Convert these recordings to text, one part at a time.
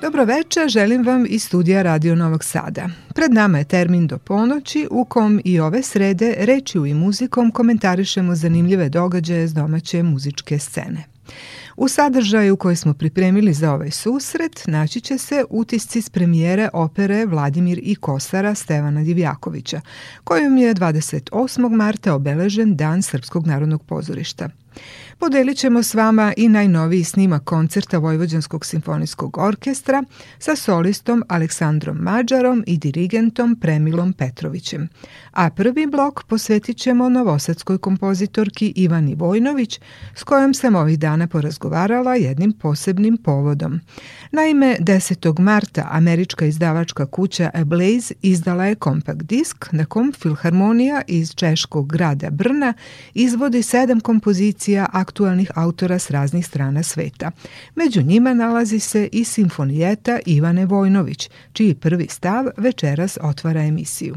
Dobro večer, želim vam iz studija Radio Novog Sada. Pred nama je termin do ponoći u kom i ove srede rečju i muzikom komentarišemo zanimljive događaje s domaće muzičke scene. U sadržaju koji smo pripremili za ovaj susret naći će se utisci s premijere opere Vladimir i Kosara Stevana Divjakovića, kojom je 28. marta obeležen Dan Srpskog narodnog pozorišta. Podelit ćemo s vama i najnoviji snimak koncerta Vojvođanskog simfonijskog orkestra sa solistom Aleksandrom Mađarom i dirigentom Premilom Petrovićem. A prvi blok posvetit ćemo novosadskoj kompozitorki Ivani Vojnović, s kojom sam ovih dana porazgovarala jednim posebnim povodom. Naime, 10. marta američka izdavačka kuća Ablaze izdala je kompakt disk na kom Filharmonija iz češkog grada Brna izvodi sedam kompozicija aktualnih autora s raznih strana sveta. Među njima nalazi se i simfonijeta Ivane Vojnović, čiji prvi stav večeras otvara emisiju.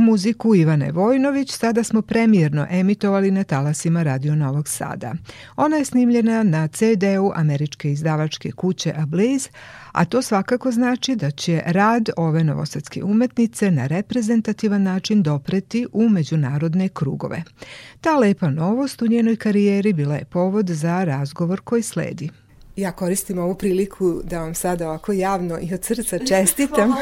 Muziku Ivane Vojnović sada smo premijerno emitovali na talasima Radio Novog Sada. Ona je snimljena na CD-u američke izdavačke kuće Ablaze, a to svakako znači da će rad ove novosadske umetnice na reprezentativan način dopreti u međunarodne krugove. Ta lepa novost u njenoj karijeri bila je povod za razgovor koji sledi. Ja koristim ovu priliku da vam sada ovako javno i od srca čestitam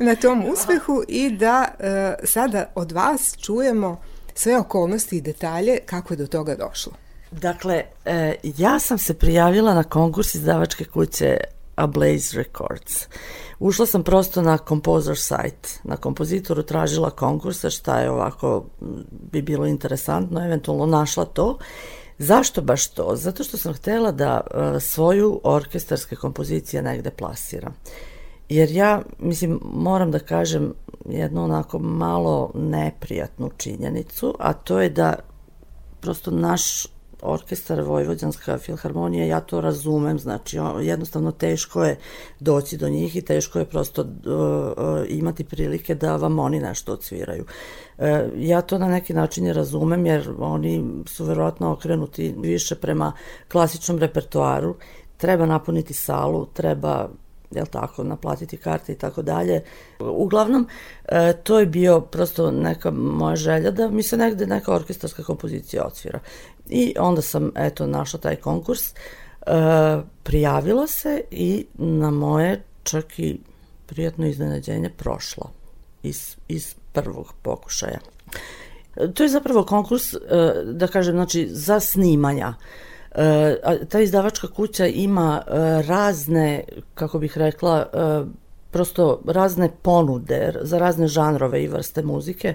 na tom uspehu i da e, sada od vas čujemo sve okolnosti i detalje kako je do toga došlo. Dakle, e, ja sam se prijavila na konkurs izdavačke kuće Ablaze Records. Ušla sam prosto na Composer site. Na kompozitoru tražila konkursa šta je ovako bi bilo interesantno, eventualno našla to Zašto baš to? Zato što sam htela da uh, svoju orkestarske kompozicije negde plasiram. Jer ja, mislim, moram da kažem jednu onako malo neprijatnu činjenicu, a to je da prosto naš orkestar Vojvođanska filharmonija, ja to razumem, znači jednostavno teško je doći do njih i teško je prosto uh, uh, imati prilike da vam oni nešto odsviraju. Uh, ja to na neki način je razumem jer oni su verovatno okrenuti više prema klasičnom repertoaru, treba napuniti salu, treba jel tako, naplatiti karte i tako dalje. Uglavnom, e, to je bio prosto neka moja želja da mi se negde neka orkestarska kompozicija odsvira. I onda sam, eto, našla taj konkurs, e, prijavila se i na moje čak i prijatno iznenađenje prošla iz, iz prvog pokušaja. To je zapravo konkurs, e, da kažem, znači, za snimanja. E, ta izdavačka kuća ima e, razne, kako bih rekla, prosto razne ponude za razne žanrove i vrste muzike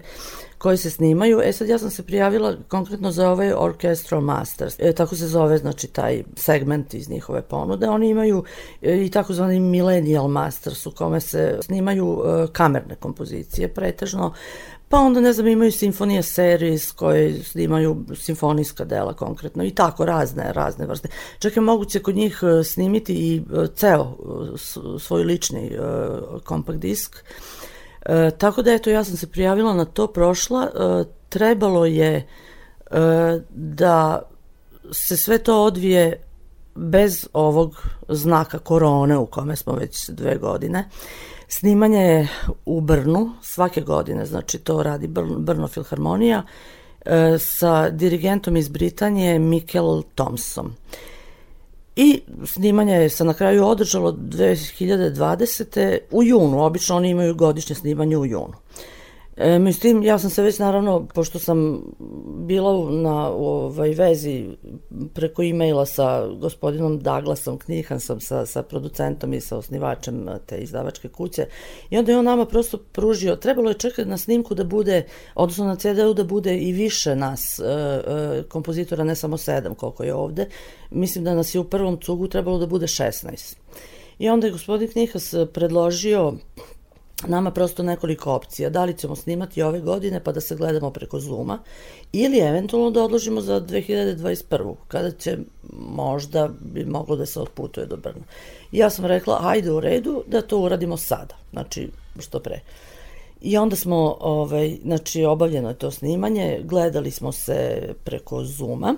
koje se snimaju. E sad ja sam se prijavila konkretno za ovaj Orchestral Masters, e, tako se zove znači taj segment iz njihove ponude. Oni imaju e, i takozvani Millennial Masters u kome se snimaju e, kamerne kompozicije pretežno Pa onda, ne znam, imaju simfonije series koje snimaju simfonijska dela konkretno i tako razne, razne vrste. Čak je moguće kod njih e, snimiti i e, ceo e, svoj lični kompakt disk. E, tako da, eto, ja sam se prijavila na to prošla. E, trebalo je e, da se sve to odvije bez ovog znaka korone u kome smo već dve godine. E, Snimanje je u Brnu svake godine, znači to radi Brno, Brno Filharmonija e, sa dirigentom iz Britanije Mikel Thompson. I snimanje je se na kraju održalo 2020. u junu, obično oni imaju godišnje snimanje u junu. E, mislim, ja sam se već naravno, pošto sam bila na ovaj, vezi preko e-maila sa gospodinom Douglasom Knihansom, sa, sa producentom i sa osnivačem te izdavačke kuće, i onda je on nama prosto pružio, trebalo je čekati na snimku da bude, odnosno na CD-u da bude i više nas, e, e, kompozitora, ne samo sedam koliko je ovde. Mislim da nas je u prvom cugu trebalo da bude 16. I onda je gospodin Knihas predložio nama prosto nekoliko opcija. Da li ćemo snimati ove godine pa da se gledamo preko Zuma ili eventualno da odložimo za 2021. kada će možda bi moglo da se otputuje do Brna. I ja sam rekla, ajde u redu da to uradimo sada, znači što pre. I onda smo, ovaj, znači obavljeno je to snimanje, gledali smo se preko Zuma.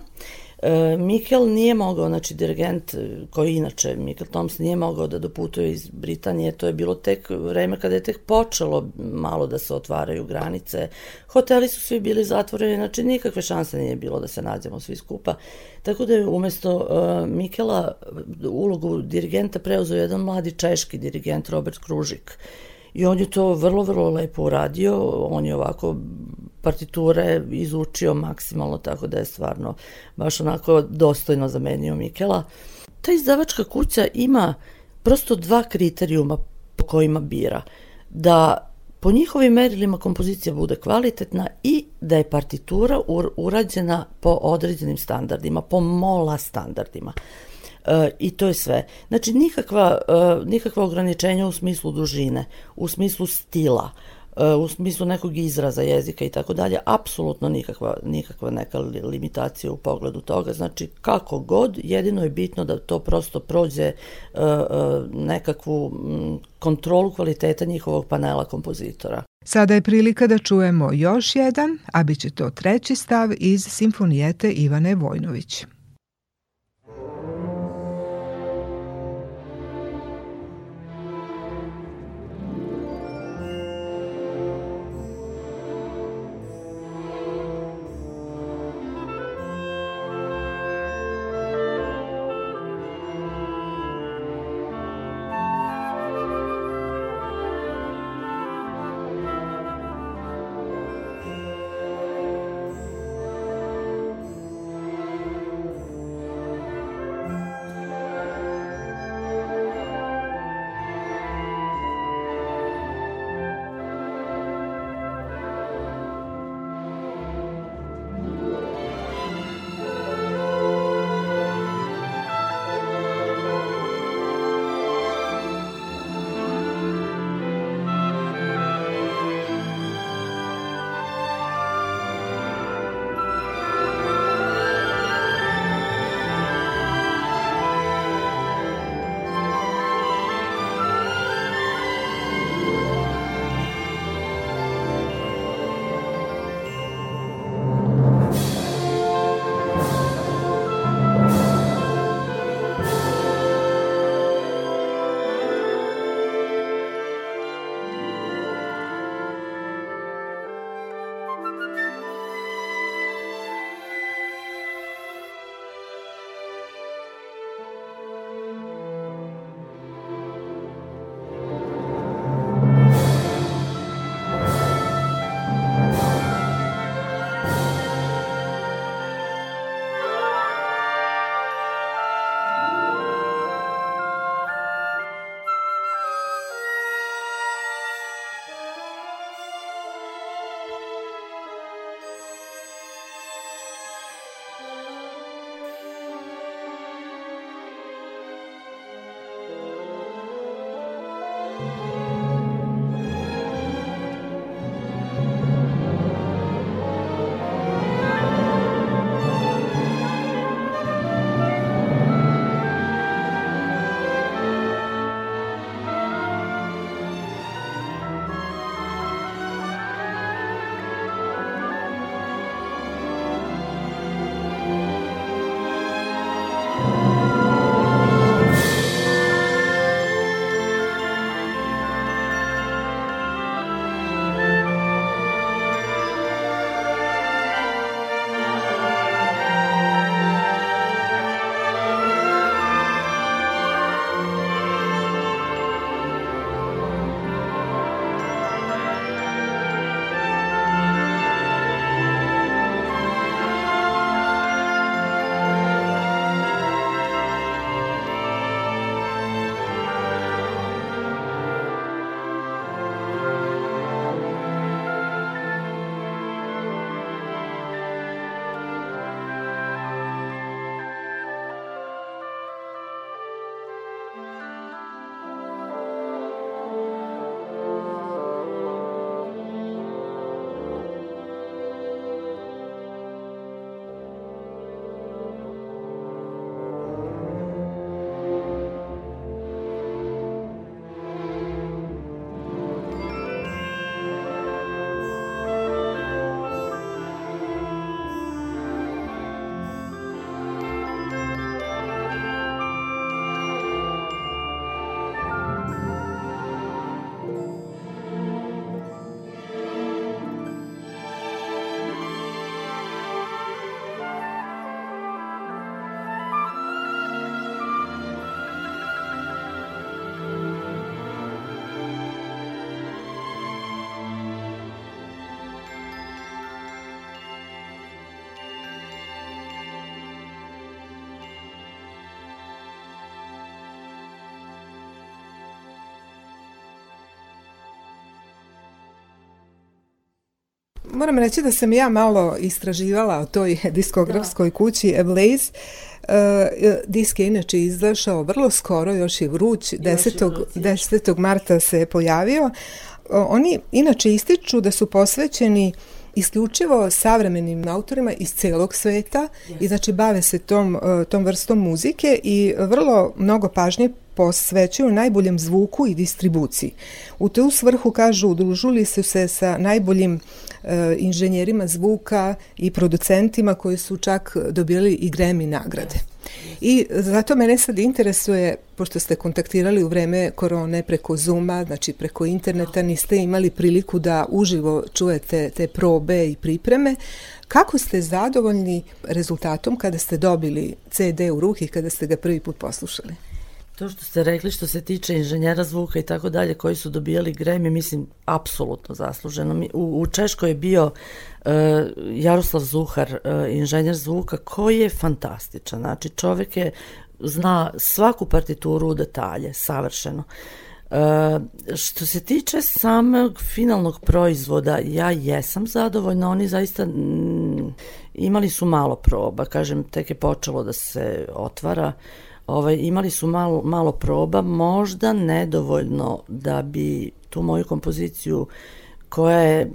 E, Mikel nije mogao, znači dirigent e, koji inače Mikel Toms nije mogao da doputuje iz Britanije, to je bilo tek vreme kada je tek počelo malo da se otvaraju granice, hoteli su svi bili zatvoreni, znači nikakve šanse nije bilo da se nađemo svi skupa, tako da je umesto uh, Mikela ulogu dirigenta preuzeo jedan mladi češki dirigent Robert Kružik, I on je to vrlo, vrlo lepo uradio, on je ovako partiture izučio maksimalno, tako da je stvarno baš onako dostojno zamenio Mikela. Ta izdavačka kuća ima prosto dva kriterijuma po kojima bira. Da po njihovim merilima kompozicija bude kvalitetna i da je partitura urađena po određenim standardima, po mola standardima. E, I to je sve. Znači, nikakva, e, nikakva ograničenja u smislu dužine, u smislu stila, e, u smislu nekog izraza jezika i tako dalje, apsolutno nikakva, nikakva neka limitacija u pogledu toga, znači kako god, jedino je bitno da to prosto prođe nekakvu kontrolu kvaliteta njihovog panela kompozitora. Sada je prilika da čujemo još jedan, a bit će to treći stav iz simfonijete Ivane Vojnović. Moram reći da sam ja malo istraživala o toj diskografskoj da. kući Ablaze. Uh, disk je inače izašao vrlo skoro, još je vruć, 10. Vruć, 10. marta se pojavio. Uh, oni inače ističu da su posvećeni isključivo savremenim autorima iz celog sveta yes. i znači bave se tom, uh, tom vrstom muzike i vrlo mnogo pažnje posvećuju najboljem zvuku i distribuciji. U tu svrhu, kažu, udružili su se sa najboljim e, inženjerima zvuka i producentima koji su čak dobili i Grammy nagrade. I zato mene sad interesuje, pošto ste kontaktirali u vreme korone preko Zuma, znači preko interneta, niste imali priliku da uživo čujete te probe i pripreme, kako ste zadovoljni rezultatom kada ste dobili CD u ruke i kada ste ga prvi put poslušali? To što ste rekli što se tiče inženjera zvuka i tako dalje koji su dobijali Grammy, mislim, apsolutno zasluženo. U, u Češkoj je bio uh, Jaroslav Zuhar, uh, inženjer zvuka, koji je fantastičan. Znači, čovek je zna svaku partituru u detalje, savršeno. Uh, što se tiče samog finalnog proizvoda, ja jesam zadovoljna, oni zaista mm, imali su malo proba, kažem, tek je počelo da se otvara, uh, ovaj, imali su malo, malo proba, možda nedovoljno da bi tu moju kompoziciju koja je,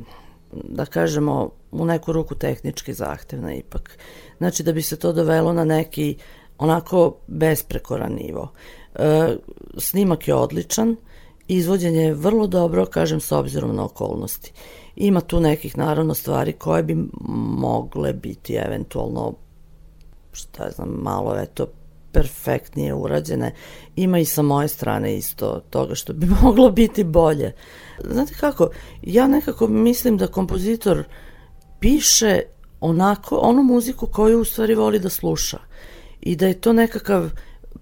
da kažemo, u neku ruku tehnički zahtevna ipak. Znači da bi se to dovelo na neki onako besprekoran nivo. E, snimak je odličan, izvođenje je vrlo dobro, kažem, s obzirom na okolnosti. Ima tu nekih, naravno, stvari koje bi mogle biti eventualno, šta znam, malo, eto, perfektnije urađene. Ima i sa moje strane isto toga što bi moglo biti bolje. Znate kako, ja nekako mislim da kompozitor piše onako, onu muziku koju u stvari voli da sluša i da je to nekakav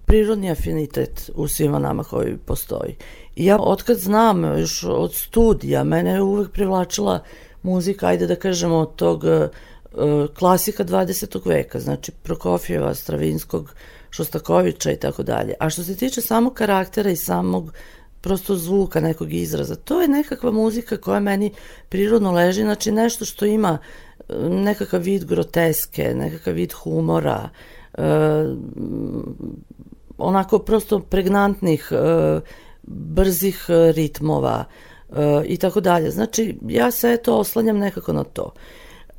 prirodni afinitet u svima nama koji postoji. I ja otkad znam, još od studija, mene je uvek privlačila muzika, ajde da kažemo, od tog uh, klasika 20. veka, znači Prokofjeva, Stravinskog, Šostakovića i tako dalje. A što se tiče samog karaktera i samog prosto zvuka nekog izraza, to je nekakva muzika koja meni prirodno leži, znači nešto što ima e, nekakav vid groteske, nekakav vid humora, e, onako prosto pregnantnih, e, brzih ritmova e, i tako dalje. Znači, ja se eto oslanjam nekako na to.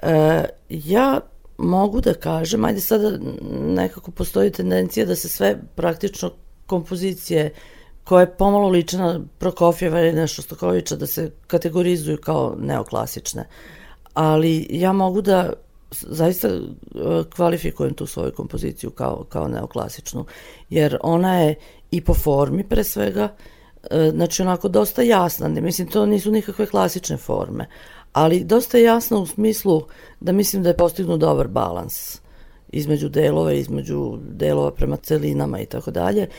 E, ja mogu da kažem, ajde sada nekako postoji tendencija da se sve praktično kompozicije koje pomalo liče na Prokofjeva ili nešto Stokovića da se kategorizuju kao neoklasične. Ali ja mogu da zaista e, kvalifikujem tu svoju kompoziciju kao, kao neoklasičnu, jer ona je i po formi pre svega, e, znači onako dosta jasna, mislim to nisu nikakve klasične forme, ali dosta jasno u smislu da mislim da je postignut dobar balans između delova, između delova prema celinama i tako dalje. E,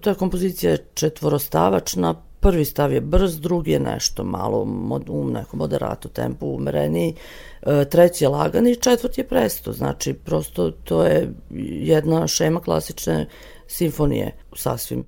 ta kompozicija je četvorostavačna, prvi stav je brz, drugi je nešto malo u nekom moderato tempu umereniji, e, treći je lagani i četvrti je presto. Znači, prosto to je jedna šema klasične simfonije sasvim.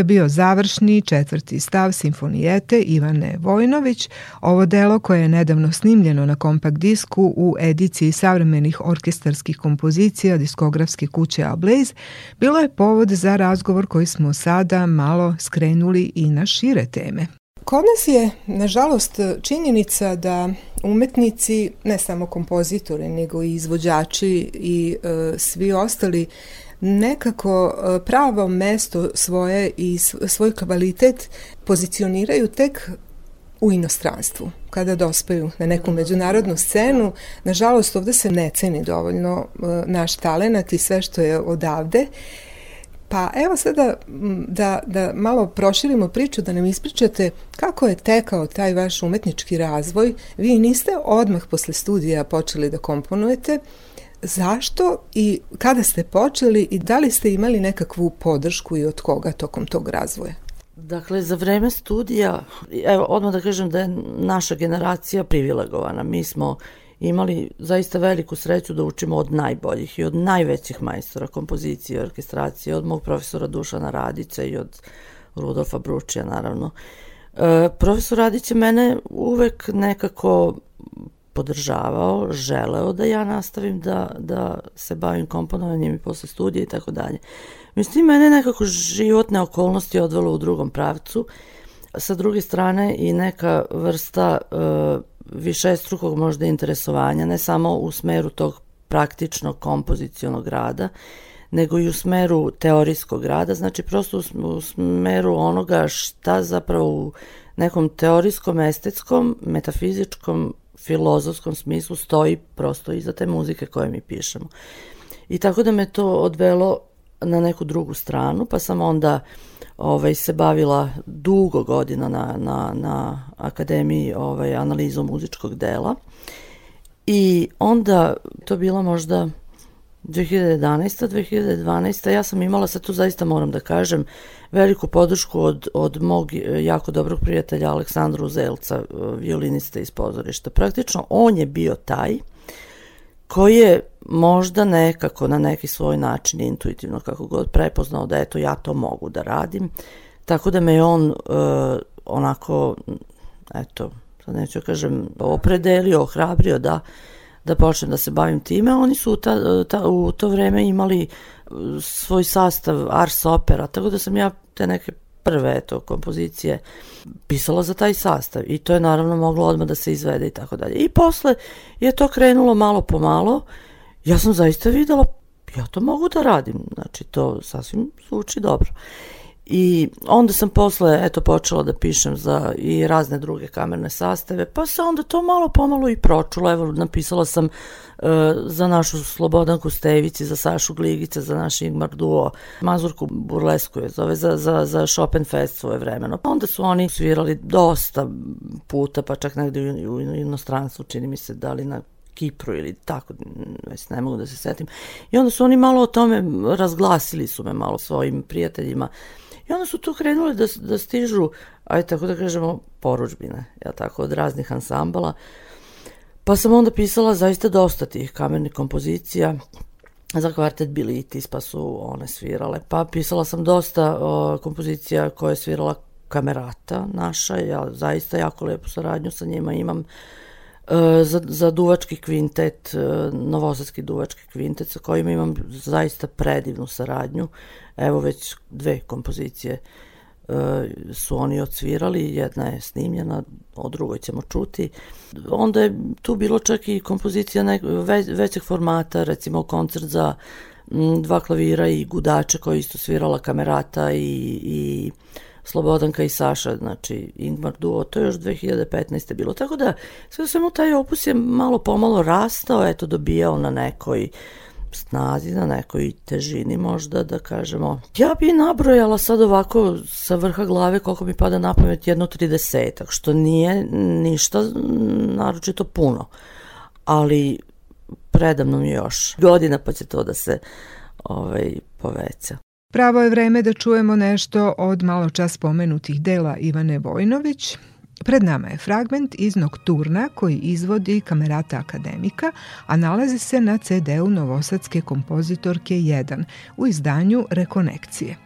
Je bio završni četvrti stav simfonijete Ivane Vojnović. Ovo delo koje je nedavno snimljeno na kompakt disku u ediciji savremenih orkestarskih kompozicija diskografske kuće Ablaze bilo je povod za razgovor koji smo sada malo skrenuli i na šire teme. Kod nas je, nažalost, činjenica da umetnici, ne samo kompozitori, nego i izvođači i e, svi ostali nekako e, pravo mesto svoje i svoj kvalitet pozicioniraju tek u inostranstvu, kada dospaju na neku međunarodnu scenu. Nažalost, ovde se ne ceni dovoljno e, naš talenat i sve što je odavde. Pa evo sada da, da malo proširimo priču, da nam ispričate kako je tekao taj vaš umetnički razvoj. Vi niste odmah posle studija počeli da komponujete, Zašto i kada ste počeli i da li ste imali nekakvu podršku i od koga tokom tog razvoja? Dakle, za vreme studija, evo, odmah da kažem da je naša generacija privilegovana. Mi smo imali zaista veliku sreću da učimo od najboljih i od najvećih majstora kompozicije i orkestracije, od mog profesora Dušana Radića i od Rudolfa Bručija, naravno. E, profesor Radić je mene uvek nekako podržavao, želeo da ja nastavim da, da se bavim komponovanjem i posle studija i tako dalje. Mislim, mene nekako životne okolnosti odvelo u drugom pravcu, sa druge strane i neka vrsta e, više strukog možda interesovanja, ne samo u smeru tog praktičnog kompozicionog rada, nego i u smeru teorijskog rada, znači prosto u smeru onoga šta zapravo u nekom teorijskom, estetskom, metafizičkom filozofskom smislu stoji prosto iza te muzike koje mi pišemo. I tako da me to odvelo na neku drugu stranu, pa sam onda ovaj, se bavila dugo godina na, na, na akademiji ovaj, analizom muzičkog dela i onda to bila možda 2011. 2012. ja sam imala, sad tu zaista moram da kažem, veliku podršku od, od mog jako dobrog prijatelja Aleksandra Uzelca, violinista iz pozorišta. Praktično on je bio taj koji je možda nekako na neki svoj način intuitivno kako god prepoznao da eto ja to mogu da radim. Tako da me on uh, onako eto, sad neću da kažem opredelio, ohrabrio da uh, da počnem da se bavim time. Oni su ta, ta, u to vreme imali uh, svoj sastav Ars Opera, tako da sam ja te neke prve eto, kompozicije pisala za taj sastav i to je naravno moglo odmah da se izvede i tako dalje. I posle je to krenulo malo po malo, ja sam zaista videla ja to mogu da radim, znači to sasvim zvuči dobro. I onda sam posle, eto, počela da pišem za i razne druge kamerne sastave, pa se onda to malo pomalo i pročulo. Evo, napisala sam uh, za našu Slobodanku Stevici, za Sašu Gligice, za naš Ingmar Duo, Mazurku Burlesku je zove, za, za, za Chopin Fest svoje vremeno. Pa onda su oni svirali dosta puta, pa čak negde u, u inostranstvu, čini mi se, da li na Kipru ili tako, već ne mogu da se setim. I onda su oni malo o tome razglasili su me malo svojim prijateljima I onda su tu krenule da, da stižu, aj tako da kažemo, poručbine, ja tako, od raznih ansambala. Pa sam onda pisala zaista dosta tih kamernih kompozicija za kvartet Bilitis, pa su one svirale. Pa pisala sam dosta o, kompozicija koje je svirala kamerata naša, ja zaista jako lepu saradnju sa njima imam e, za, za duvački kvintet, e, novosadski duvački kvintet sa kojim imam zaista predivnu saradnju. Evo već dve kompozicije e, su oni odsvirali, jedna je snimljena, o drugoj ćemo čuti. Onda je tu bilo čak i kompozicija nek, ve, većeg formata, recimo koncert za m, dva klavira i gudače koji isto svirala kamerata i, i Slobodanka i Saša, znači Ingmar Duo, to je još 2015. bilo. Tako da sve svemu taj opus je malo pomalo rastao, eto dobijao na nekoj snazi, na nekoj težini možda da kažemo. Ja bi nabrojala sad ovako sa vrha glave koliko mi pada na pamet jedno tridesetak, što nije ništa naročito puno, ali predavno mi još godina pa će to da se ovaj, poveća. Pravo je vreme da čujemo nešto od malo čas pomenutih dela Ivane Vojnović, Pred nama je fragment iz Nokturna koji izvodi Kamerata Akademika, a nalazi se na CD-u Novosadske kompozitorke 1 u izdanju Rekonekcije.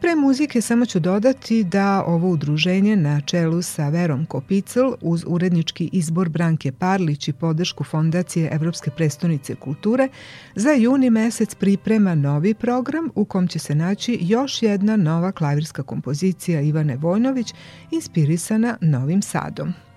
Pre muzike samo ću dodati da ovo udruženje na čelu sa Verom Kopicl uz urednički izbor Branke Parlić i podršku Fondacije Evropske prestonice kulture za juni mesec priprema novi program u kom će se naći još jedna nova klavirska kompozicija Ivane Vojnović inspirisana Novim Sadom.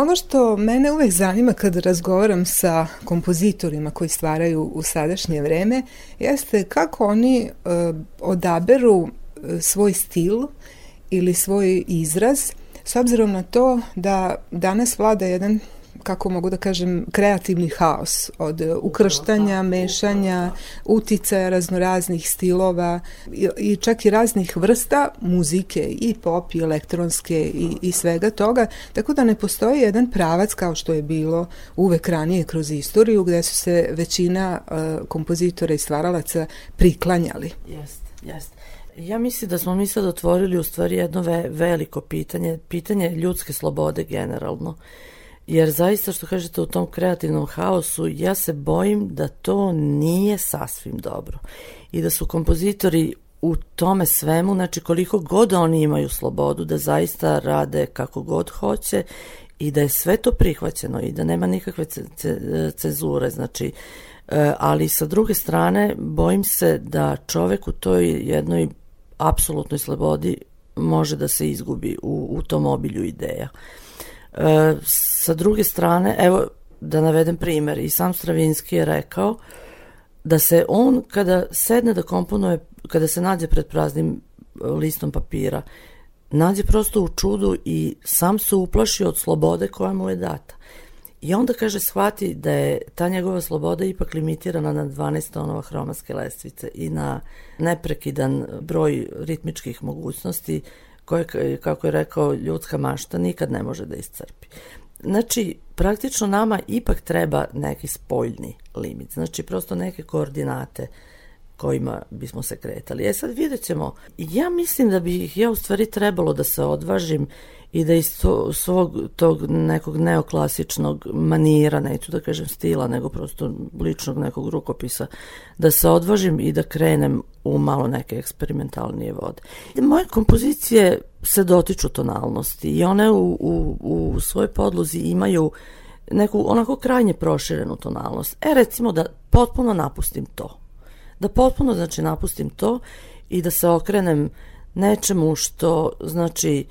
Ono što mene uvek zanima kada razgovaram sa kompozitorima koji stvaraju u sadašnje vreme jeste kako oni uh, odaberu e, svoj stil ili svoj izraz s obzirom na to da danas vlada jedan kako mogu da kažem, kreativni haos od ukrštanja, mešanja, uticaja raznoraznih stilova i, i čak i raznih vrsta muzike i pop i elektronske i, i svega toga, tako da ne postoji jedan pravac kao što je bilo uvek ranije kroz istoriju gde su se većina uh, kompozitora i stvaralaca priklanjali. Jeste, jeste. Ja mislim da smo mi sad otvorili u stvari jedno ve veliko pitanje, pitanje ljudske slobode generalno. Jer zaista što kažete u tom kreativnom haosu, ja se bojim da to nije sasvim dobro. I da su kompozitori u tome svemu, znači koliko god oni imaju slobodu da zaista rade kako god hoće i da je sve to prihvaćeno i da nema nikakve ce, ce, cezure, znači e, ali sa druge strane bojim se da čovek u toj jednoj apsolutnoj slobodi može da se izgubi u, u tom obilju ideja. E, sa druge strane, evo da navedem primer, i sam Stravinski je rekao da se on kada sedne da komponuje, kada se nađe pred praznim listom papira, nađe prosto u čudu i sam se uplaši od slobode koja mu je data. I onda kaže shvati da je ta njegova sloboda ipak limitirana na 12 tonova hromatske lestvice i na neprekidan broj ritmičkih mogućnosti koje, kako je rekao, ljudska mašta nikad ne može da iscrpi. Znači, praktično nama ipak treba neki spoljni limit, znači prosto neke koordinate kojima bismo se kretali. E sad vidjet ćemo, ja mislim da bih ja u stvari trebalo da se odvažim i da iz to, svog tog nekog neoklasičnog manira, neću da kažem stila, nego prosto ličnog nekog rukopisa, da se odvažim i da krenem u malo neke eksperimentalnije vode. Moje kompozicije se dotiču tonalnosti i one u, u, u svojoj podlozi imaju neku onako krajnje proširenu tonalnost. E recimo da potpuno napustim to. Da potpuno znači napustim to i da se okrenem nečemu što znači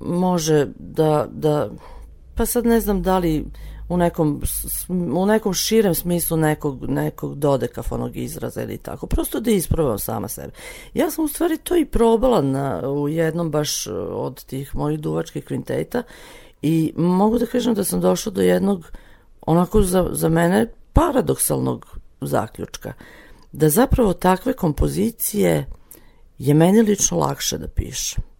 može da, da pa sad ne znam da li u nekom, u nekom širem smislu nekog, nekog dodekafonog izraza ili tako. Prosto da isprobam sama sebe. Ja sam u stvari to i probala na, u jednom baš od tih mojih duvačkih kvinteta i mogu da kažem da sam došla do jednog onako za, za mene paradoksalnog zaključka. Da zapravo takve kompozicije je meni lično lakše da pišem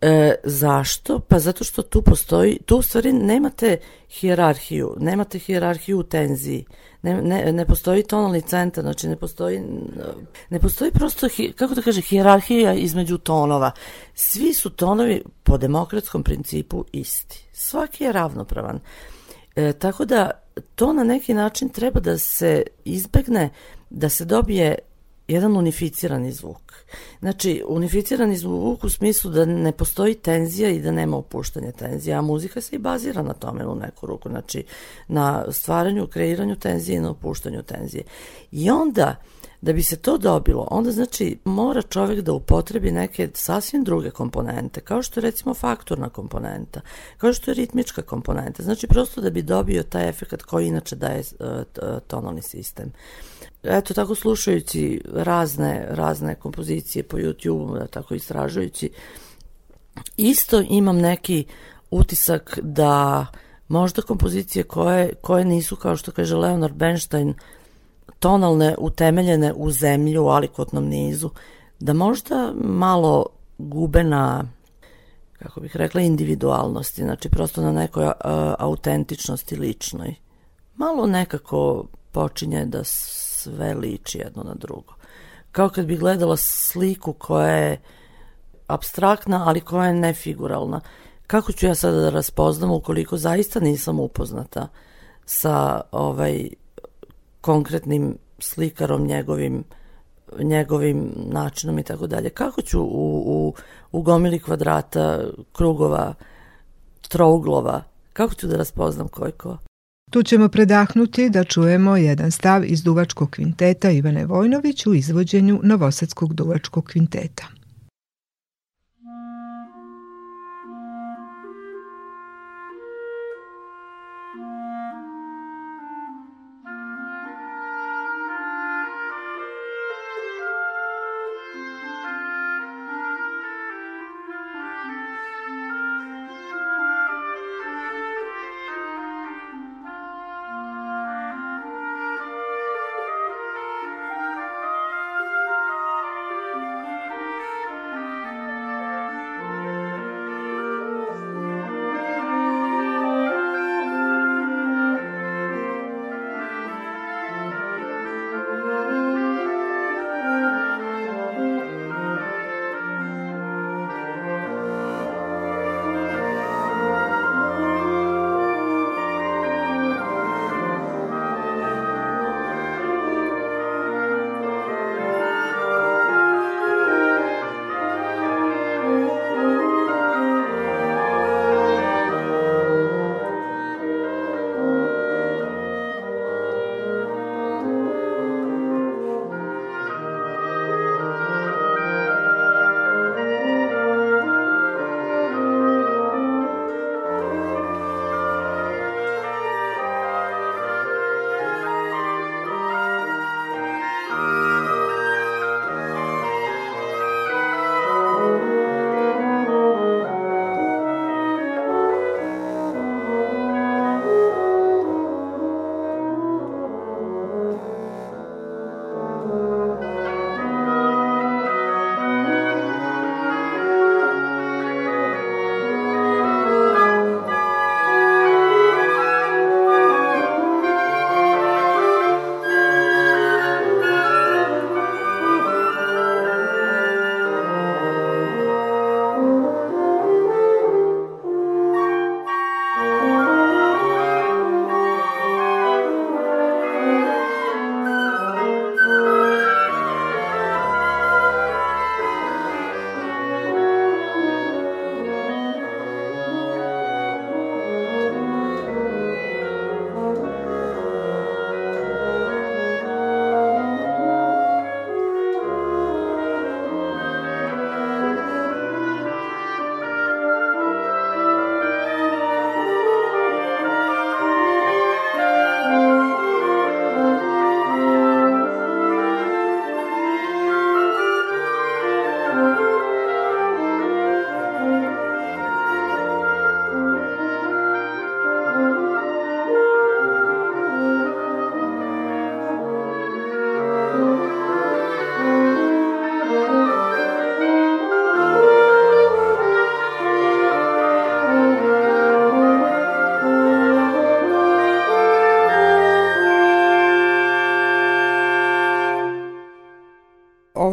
E, zašto? Pa zato što tu postoji, tu u stvari nemate hijerarhiju, nemate hijerarhiju u tenziji, ne, ne, ne postoji tonalni centar, znači ne postoji, ne postoji prosto, kako da kaže, hijerarhija između tonova. Svi su tonovi po demokratskom principu isti. Svaki je ravnopravan. E, tako da to na neki način treba da se izbegne, da se dobije jedan unificirani zvuk. Znači, unificirani zvuk u smislu da ne postoji tenzija i da nema opuštanja tenzija, a muzika se i bazira na tome u neku ruku, znači na stvaranju, kreiranju tenzije i na opuštanju tenzije. I onda, da bi se to dobilo, onda znači mora čovek da upotrebi neke sasvim druge komponente, kao što je recimo faktorna komponenta, kao što je ritmička komponenta, znači prosto da bi dobio taj efekt koji inače daje uh, tonalni sistem. Eto tako slušajući razne, razne kompozicije po YouTube, tako istražujući, isto imam neki utisak da možda kompozicije koje, koje nisu, kao što kaže Leonard Bernstein, tonalne, utemeljene u zemlju, u alikotnom nizu, da možda malo gube na kako bih rekla, individualnosti, znači prosto na nekoj uh, autentičnosti ličnoj. Malo nekako počinje da sve liči jedno na drugo. Kao kad bi gledala sliku koja je abstraktna, ali koja je nefiguralna. Kako ću ja sada da raspoznam ukoliko zaista nisam upoznata sa ovaj konkretnim slikarom njegovim njegovim načinom i tako dalje. Kako ću u, u, u gomili kvadrata, krugova, trouglova, kako ću da raspoznam ko je ko? Tu ćemo predahnuti da čujemo jedan stav iz duvačkog kvinteta Ivane Vojnović u izvođenju Novosadskog duvačkog kvinteta.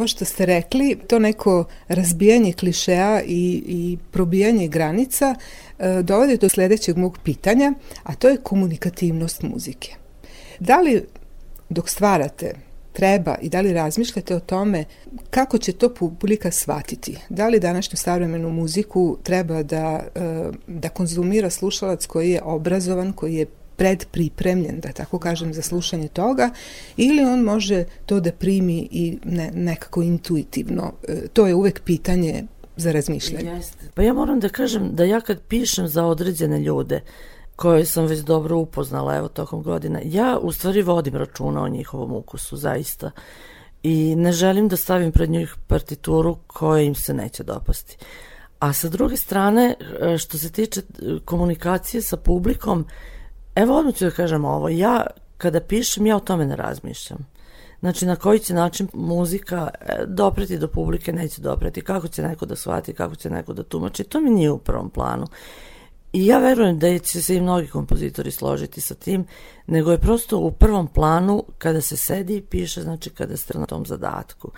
Ovo što ste rekli, to neko razbijanje klišeja i, i probijanje granica e, dovodi do sledećeg mog pitanja, a to je komunikativnost muzike. Da li dok stvarate treba i da li razmišljate o tome kako će to publika shvatiti? Da li današnju savremenu muziku treba da, e, da konzumira slušalac koji je obrazovan, koji je predpripremljen, da tako kažem, za slušanje toga, ili on može to da primi i ne, nekako intuitivno. E, to je uvek pitanje za razmišljanje. Pa ja moram da kažem da ja kad pišem za određene ljude, koje sam već dobro upoznala evo tokom godina. Ja u stvari vodim računa o njihovom ukusu, zaista. I ne želim da stavim pred njih partituru koja im se neće dopasti. A sa druge strane, e, što se tiče e, komunikacije sa publikom, evo odmah ću da kažem ovo, ja kada pišem, ja o tome ne razmišljam. Znači, na koji će način muzika e, dopreti do publike, neće dopreti, kako će neko da shvati, kako će neko da tumači, to mi nije u prvom planu. I ja verujem da će se i mnogi kompozitori složiti sa tim, nego je prosto u prvom planu kada se sedi i piše, znači kada ste na tom zadatku.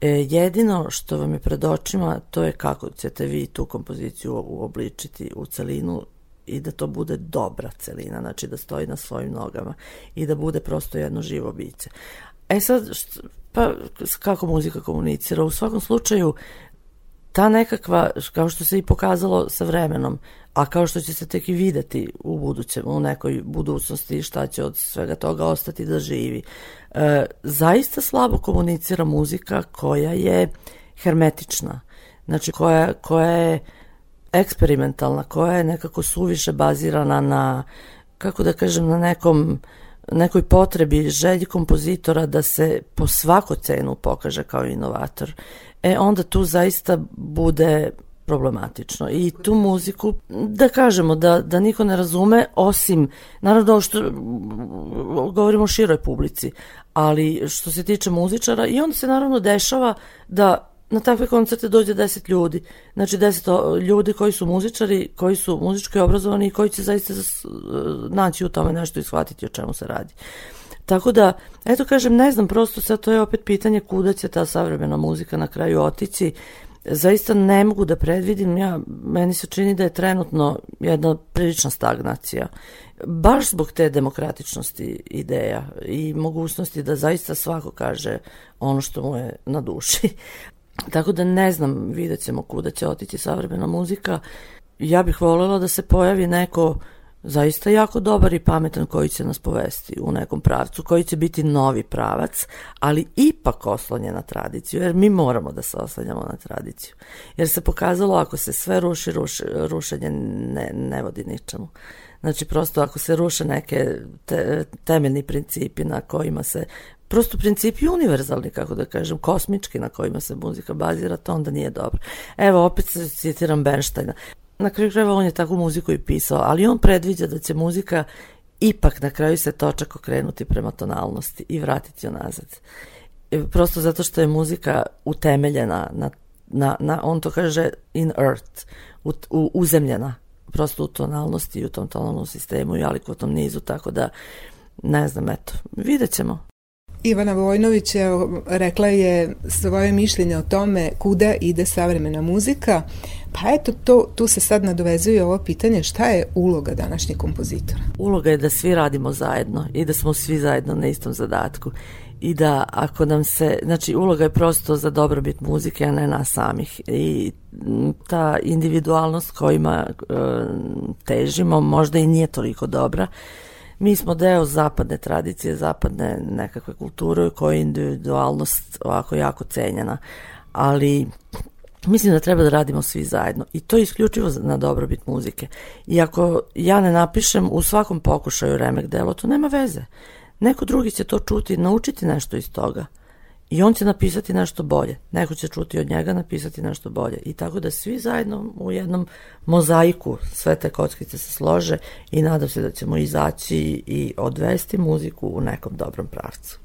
E, jedino što vam je pred očima to je kako ćete vi tu kompoziciju uobličiti u celinu i da to bude dobra celina, znači da stoji na svojim nogama i da bude prosto jedno živo biće. E sad, pa kako muzika komunicira? U svakom slučaju, ta nekakva, kao što se i pokazalo sa vremenom, a kao što će se tek i videti u budućem, u nekoj budućnosti šta će od svega toga ostati da živi. E, zaista slabo komunicira muzika koja je hermetična, znači koja, koja je eksperimentalna, koja je nekako suviše bazirana na, kako da kažem, na nekom nekoj potrebi, želji kompozitora da se po svako cenu pokaže kao inovator, e onda tu zaista bude problematično. I tu muziku, da kažemo, da, da niko ne razume, osim, naravno što govorimo o široj publici, ali što se tiče muzičara, i onda se naravno dešava da na takve koncerte dođe 10 ljudi. Znači 10 ljudi koji su muzičari, koji su muzički obrazovani i koji će zaista naći u tome nešto i shvatiti o čemu se radi. Tako da, eto kažem, ne znam, prosto sad to je opet pitanje kuda će ta savremena muzika na kraju otići zaista ne mogu da predvidim, ja, meni se čini da je trenutno jedna prilična stagnacija. Baš zbog te demokratičnosti ideja i mogućnosti da zaista svako kaže ono što mu je na duši. Tako da ne znam, vidjet ćemo kuda će otići savremena muzika. Ja bih voljela da se pojavi neko zaista jako dobar i pametan koji će nas povesti u nekom pravcu, koji će biti novi pravac, ali ipak oslonje na tradiciju, jer mi moramo da se oslanjamo na tradiciju. Jer se pokazalo ako se sve ruši, ruši rušenje ne, ne vodi ničemu. Znači prosto ako se ruše neke te, temeljni principi na kojima se prosto principi univerzalni, kako da kažem, kosmički na kojima se muzika bazira, to onda nije dobro. Evo, opet citiram Bernsteina na kraju krajeva on je takvu muziku i pisao, ali on predviđa da će muzika ipak na kraju se točak okrenuti prema tonalnosti i vratiti joj nazad. E, prosto zato što je muzika utemeljena na, na, na on to kaže in earth, u, u, uzemljena prosto u tonalnosti i u tom tonalnom sistemu i alikvotnom nizu, tako da ne znam, eto, vidjet ćemo. Ivana Vojnović je, rekla je svoje mišljenje o tome kuda ide savremena muzika. Pa eto, to, tu se sad nadovezuje ovo pitanje šta je uloga današnjih kompozitora? Uloga je da svi radimo zajedno i da smo svi zajedno na istom zadatku i da ako nam se, znači uloga je prosto za dobrobit muzike, a ne nas samih i ta individualnost kojima e, težimo možda i nije toliko dobra mi smo deo zapadne tradicije, zapadne nekakve kulture koja je individualnost ovako jako cenjena, ali mislim da treba da radimo svi zajedno i to je isključivo na dobrobit muzike. I ako ja ne napišem u svakom pokušaju remek delo, to nema veze. Neko drugi će to čuti, naučiti nešto iz toga i on će napisati nešto bolje. Neko će čuti od njega napisati nešto bolje. I tako da svi zajedno u jednom mozaiku sve te kockice se slože i nadam se da ćemo izaći i odvesti muziku u nekom dobrom pravcu.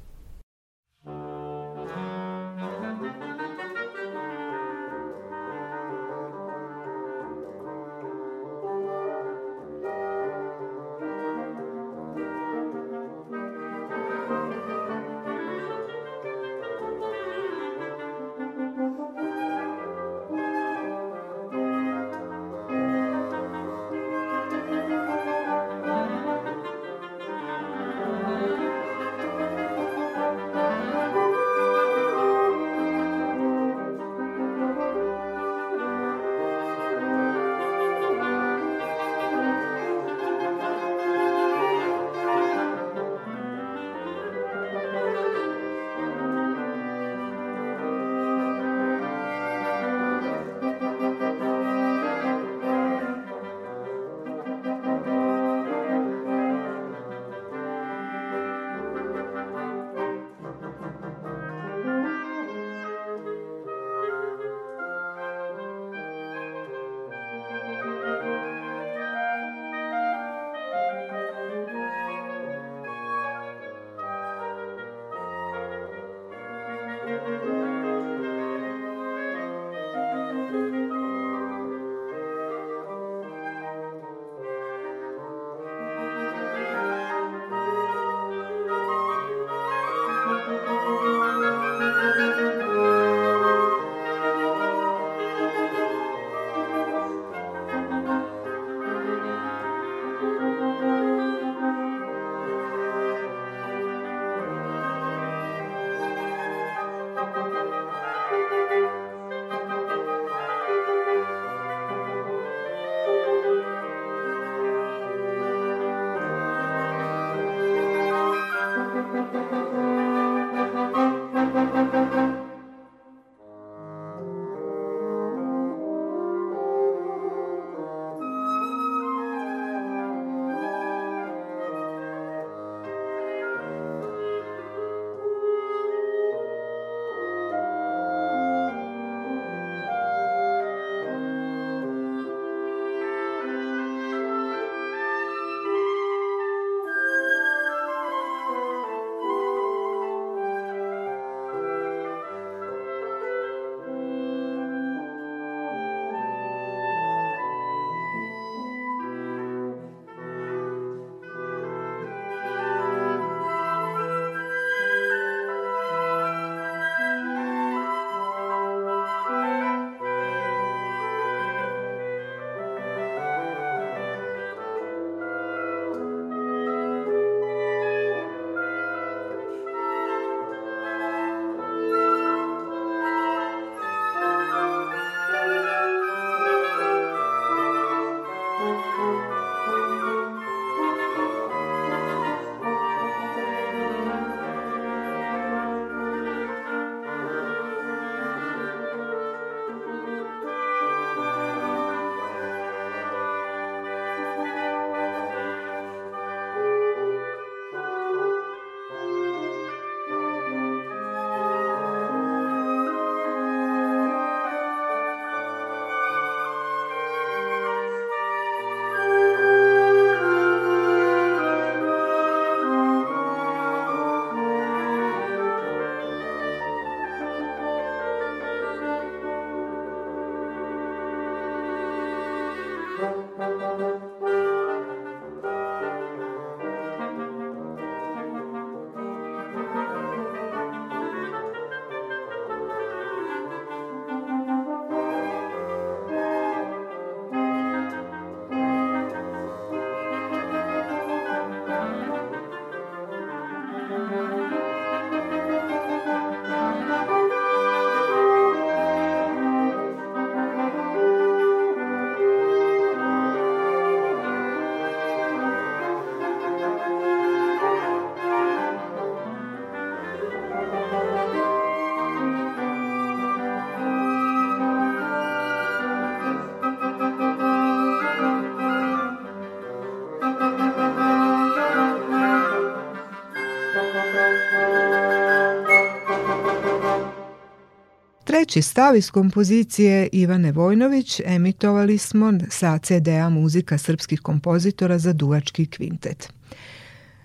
Treći stav iz kompozicije Ivane Vojnović emitovali smo sa CD-a muzika srpskih kompozitora za duvački kvintet.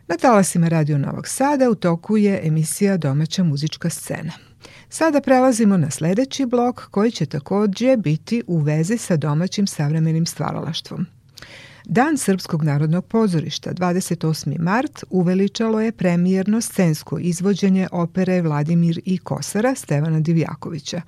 Na talasima Radio Novog Sada u toku je emisija Domaća muzička scena. Sada prelazimo na sledeći blok koji će takođe biti u vezi sa domaćim savremenim stvaralaštvom. Dan Srpskog narodnog pozorišta 28. mart uveličalo je premijerno scensko izvođenje opere Vladimir i Kosara Stevana Divjakovića.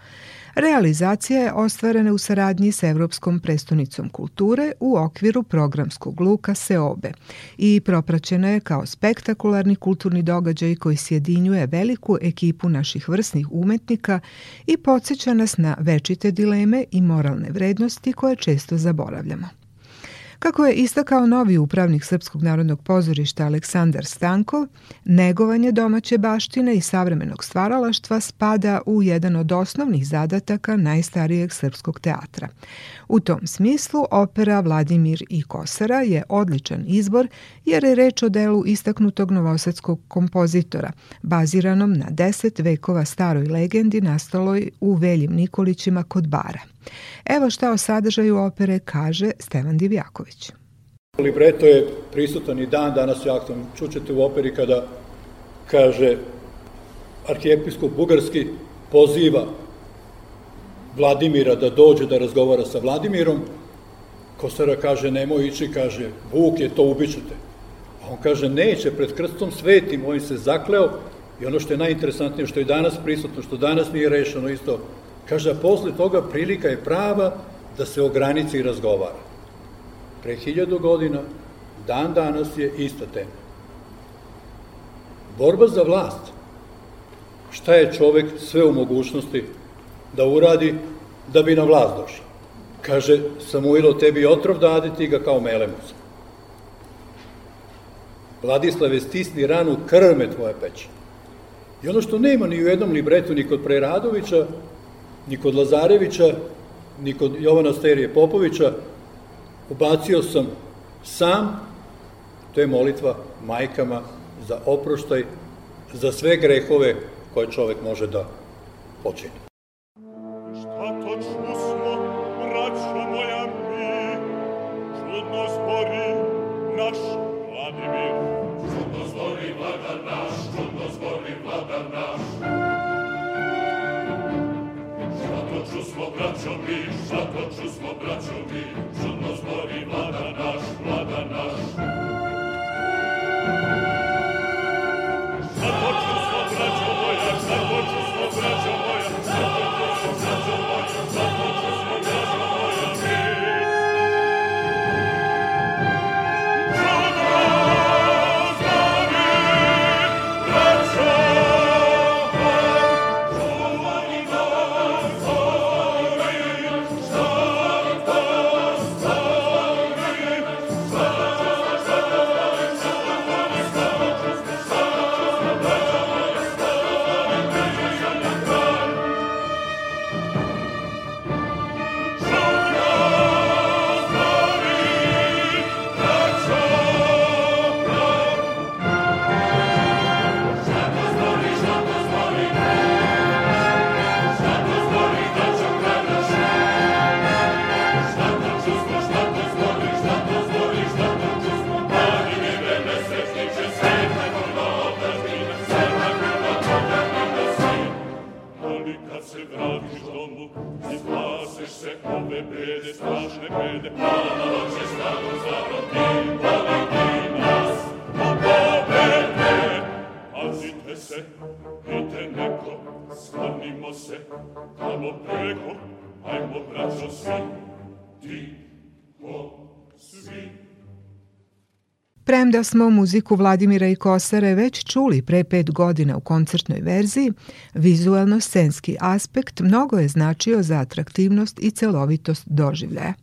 Realizacija je ostvarena u saradnji sa Evropskom prestonicom kulture u okviru programskog luka Seobe i propraćena je kao spektakularni kulturni događaj koji sjedinjuje veliku ekipu naših vrsnih umetnika i podsjeća nas na večite dileme i moralne vrednosti koje često zaboravljamo. Kako je istakao novi upravnik Srpskog narodnog pozorišta Aleksandar Stankov, negovanje domaće baštine i savremenog stvaralaštva spada u jedan od osnovnih zadataka najstarijeg srpskog teatra. U tom smislu opera Vladimir i Kosara je odličan izbor jer je reč o delu istaknutog novosadskog kompozitora, baziranom na deset vekova staroj legendi nastaloj u Veljim Nikolićima kod Bara. Evo šta o sadržaju opere kaže Stevan Divjaković. Libreto je prisutan i dan danas je aktualno. Čućete u operi kada kaže arhijepiskop Bugarski poziva Vladimira da dođe da razgovara sa Vladimirom, Kosara kaže, nemoj ići, kaže, Vuk je to, ubićete. A on kaže, neće, pred krstom svetim, on se zakleo i ono što je najinteresantnije, što je danas prisutno, što danas nije rešeno isto, kaže, posle toga prilika je prava da se o granici razgovara. Pre hiljadu godina, dan danas je ista tema. Borba za vlast. Šta je čovek sve u mogućnosti da uradi da bi na vlast došao? Kaže, Samuilo, tebi otrov dadi ti ga kao melemus. Vladislave, stisni ranu, krme tvoje peći. I ono što nema ni u jednom libretu, ni kod Preradovića, ni kod Lazarevića, ni kod Jovana Sterije Popovića, ubacio sam sam, to je molitva majkama za oproštaj, za sve grehove koje čovek može da počini. čusmo, braćo mi, šta to čusmo, braćo mi, čudno zbori vlada. Premda smo muziku Vladimira i Kosare već čuli pre pet godina u koncertnoj verziji, vizualno-scenski aspekt mnogo je značio za atraktivnost i celovitost doživljaja.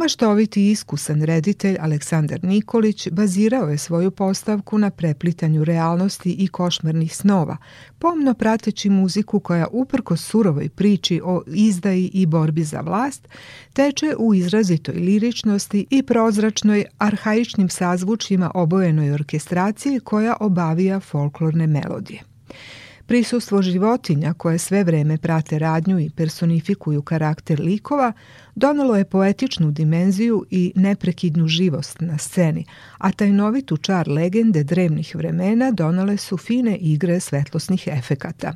Maštoviti i iskusan reditelj Aleksandar Nikolić bazirao je svoju postavku na preplitanju realnosti i košmarnih snova, pomno prateći muziku koja uprko surovoj priči o izdaji i borbi za vlast, teče u izrazitoj liričnosti i prozračnoj arhaičnim sazvučjima obojenoj orkestraciji koja obavija folklorne melodije. Prisustvo životinja koje sve vreme prate radnju i personifikuju karakter likova donalo je poetičnu dimenziju i neprekidnu živost na sceni, a tajnovitu čar legende drevnih vremena donale su fine igre svetlosnih efekata.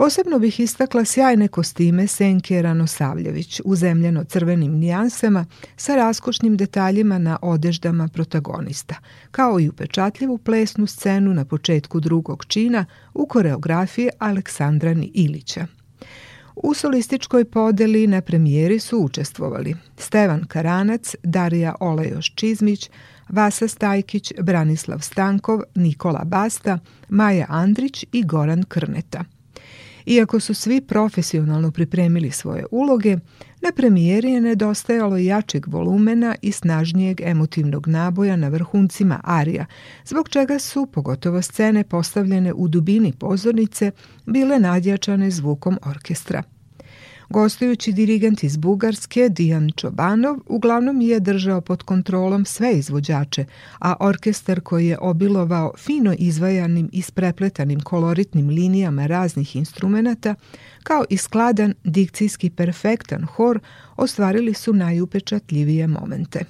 Posebno bih istakla sjajne kostime Senke Ranosavljević u zemljeno-crvenim nijansama sa raskošnim detaljima na odeždama protagonista, kao i upečatljivu plesnu scenu na početku drugog čina u koreografiji Aleksandra Ilića. U solističkoj podeli na premijeri su učestvovali Stevan Karanac, Darija Olejoš Čizmić, Vasa Stajkić, Branislav Stankov, Nikola Basta, Maja Andrić i Goran Krneta – Iako su svi profesionalno pripremili svoje uloge, na premijeri je nedostajalo jačeg volumena i snažnijeg emotivnog naboja na vrhuncima arija, zbog čega su, pogotovo scene postavljene u dubini pozornice, bile nadjačane zvukom orkestra. Gostujući dirigent iz Bugarske, Dijan Čobanov, uglavnom je držao pod kontrolom sve izvođače, a orkestar koji je obilovao fino izvajanim i sprepletanim koloritnim linijama raznih instrumenta, kao i skladan, dikcijski perfektan hor, ostvarili su najupečatljivije momente.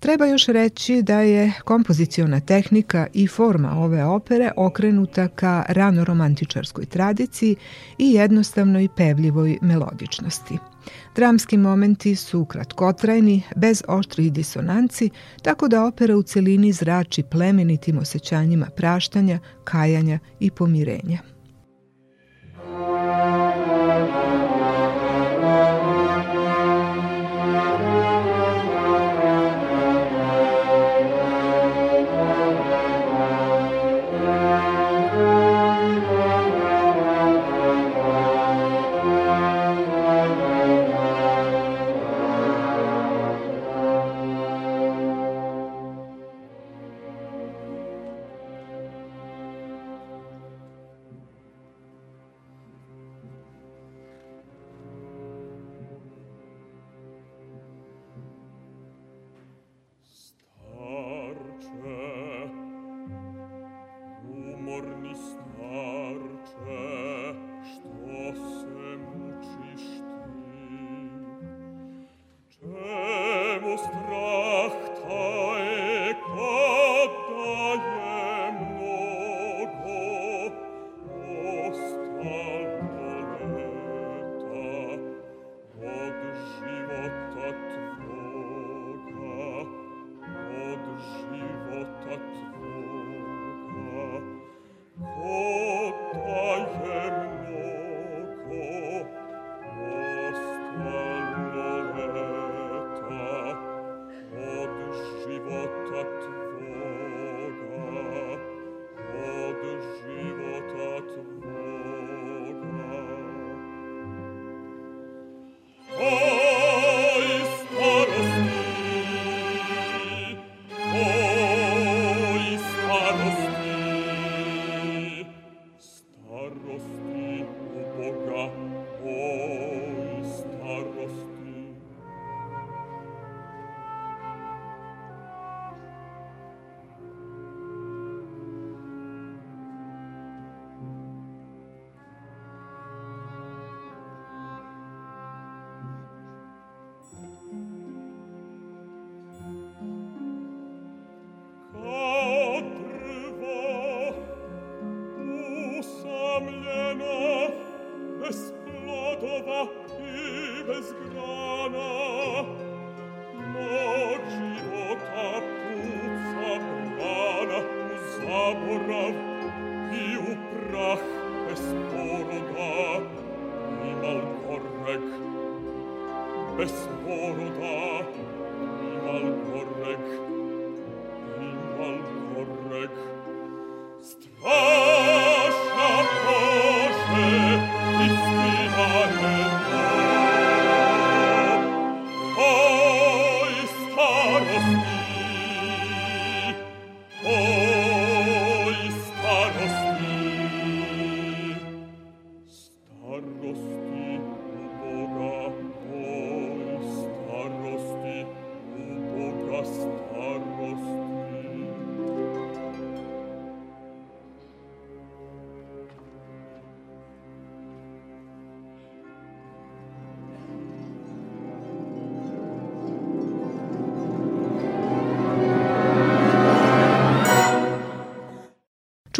Treba još reći da je kompoziciona tehnika i forma ove opere okrenuta ka rano-romantičarskoj tradiciji i jednostavnoj pevljivoj melodičnosti. Dramski momenti su kratkotrajni, bez oštrih disonanci, tako da opera u celini zrači plemenitim osjećanjima praštanja, kajanja i pomirenja.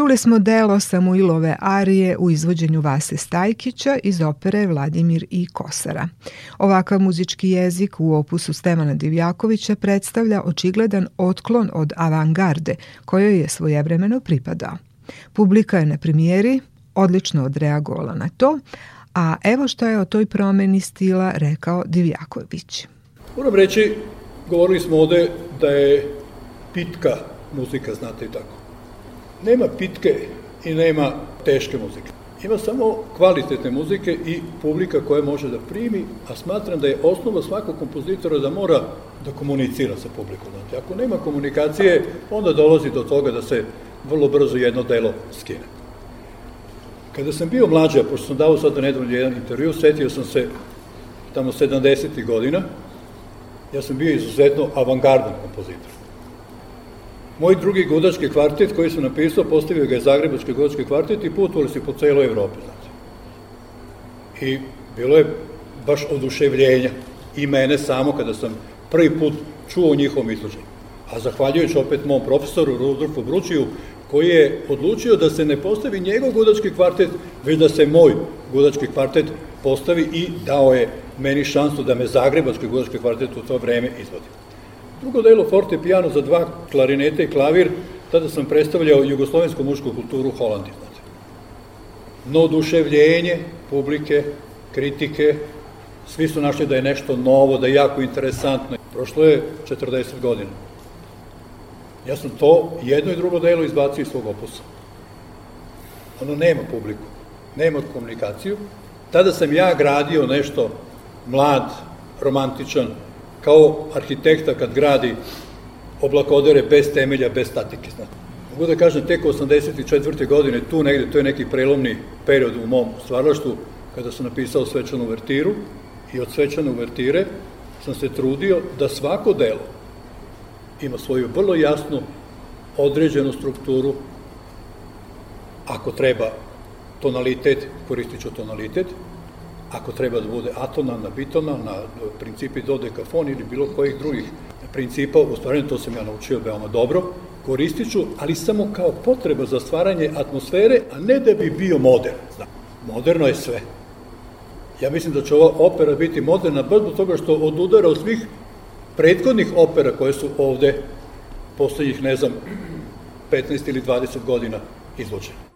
Čuli smo delo Samuilove arije u izvođenju Vase Stajkića iz opere Vladimir i Kosara. Ovakav muzički jezik u opusu Stevana Divjakovića predstavlja očigledan otklon od avangarde kojoj je svojevremeno pripadao. Publika je na premijeri odlično odreagovala na to, a evo što je o toj promeni stila rekao Divjaković. Moram reći, govorili smo ovde da je pitka muzika, znate i tako. Nema pitke i nema teške muzike. Ima samo kvalitetne muzike i publika koja može da primi, a smatram da je osnova svakog kompozitora da mora da komunicira sa publikom. Znači, ako nema komunikacije, onda dolazi do toga da se vrlo brzo jedno delo skine. Kada sam bio mlađa, pošto sam dao sad nedavno jedan intervju, setio sam se tamo 70. godina, ja sam bio izuzetno avangardan kompozitor. Moj drugi gudački kvartet koji sam napisao, postavio ga je Zagrebački gudački kvartet i putovali se po celoj Evropi, znači. I bilo je baš oduševljenja i mene samo kada sam prvi put čuo njihovom izloženju. a zahvaljujući opet mom profesoru Rudolfu Bručiju, koji je odlučio da se ne postavi njegov gudački kvartet, već da se moj gudački kvartet postavi i dao je meni šansu da me Zagrebački gudački kvartet u to vreme izvodi. Drugo delo forte piano za dva klarinete i klavir, tada sam predstavljao jugoslovensku mušku kulturu. Znate. No oduševljenje publike, kritike, svi su našli da je nešto novo, da je jako interesantno. Prošlo je 40 godina. Ja sam to jedno i drugo delo izbacio iz svog opusa. Ono nema publiku, nema komunikaciju. Tada sam ja gradio nešto mlad, romantičan, kao arhitekta kad gradi oblakodere bez temelja, bez statike. Znate. Mogu da kažem, tek 84. godine, tu negde, to je neki prelomni period u mom stvaralaštvu, kada sam napisao svečanu uvertiru i od svečane uvertire sam se trudio da svako delo ima svoju vrlo jasnu određenu strukturu, ako treba tonalitet, koristit ću tonalitet, ako treba da bude atona na bitona, na principi dodekafon ili bilo kojih drugih principa, u stvaraju to sam ja naučio veoma dobro, koristit ću, ali samo kao potreba za stvaranje atmosfere, a ne da bi bio modern. Moderno je sve. Ja mislim da će ova opera biti moderna baš do toga što od udara od svih prethodnih opera koje su ovde poslednjih, ne znam, 15 ili 20 godina izlučene.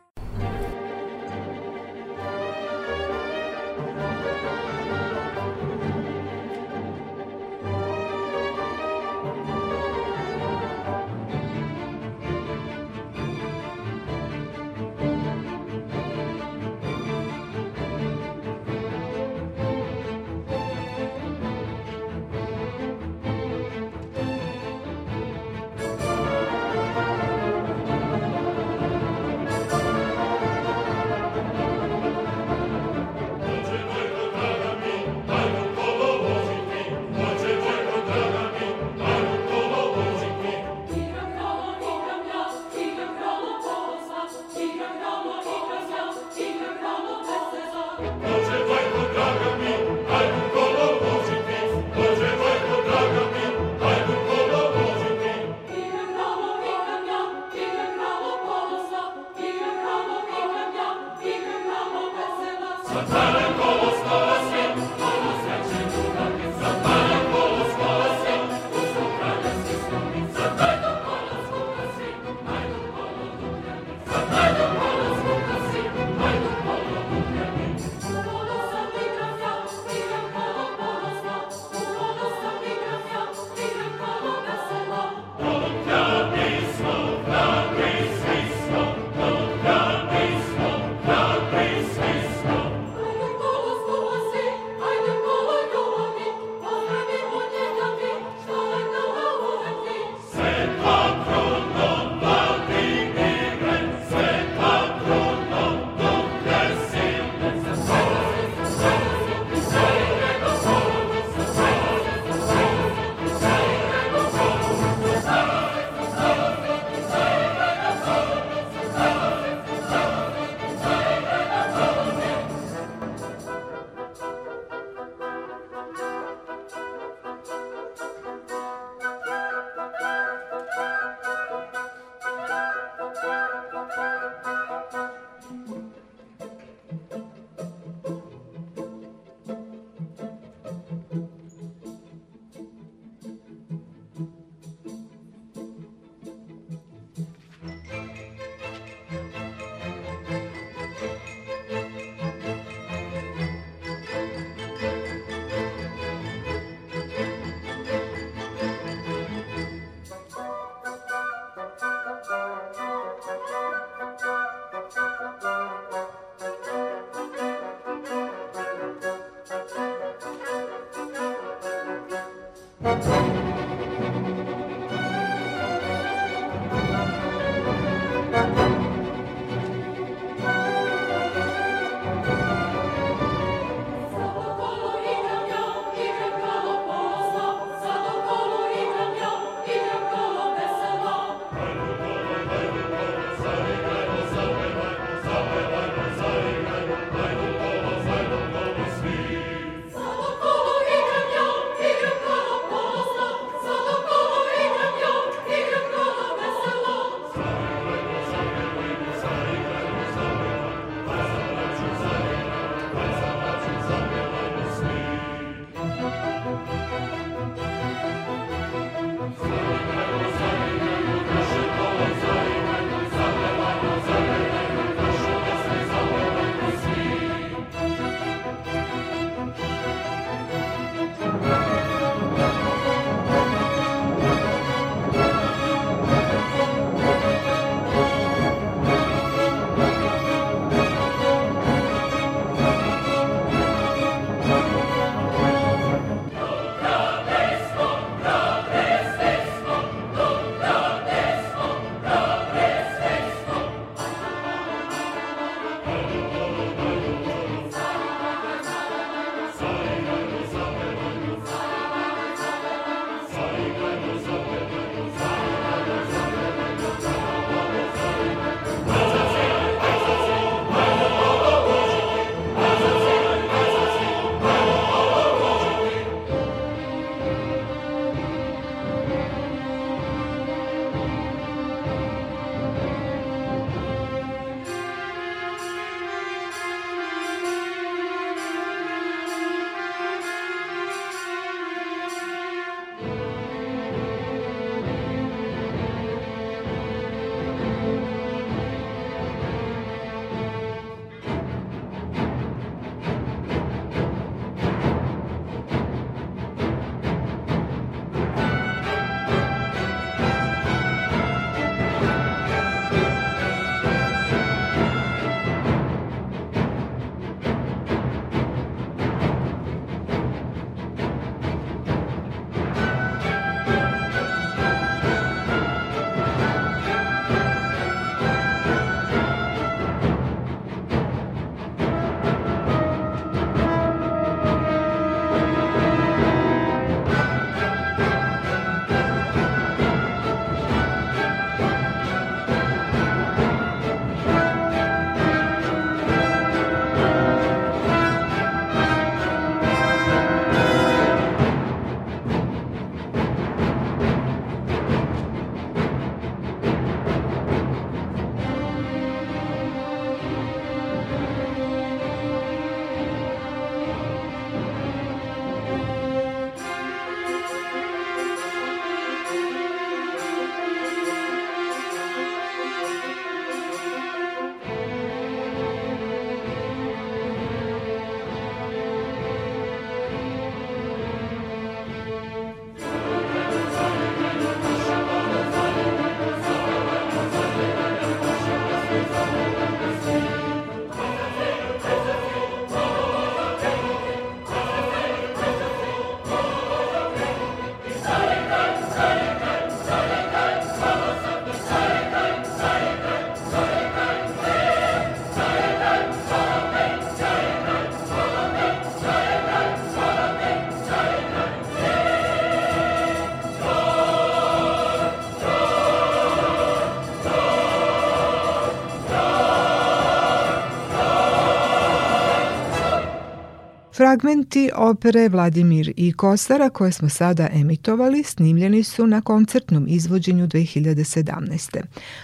Fragmenti opere Vladimir i Kosara koje smo sada emitovali snimljeni su na koncertnom izvođenju 2017.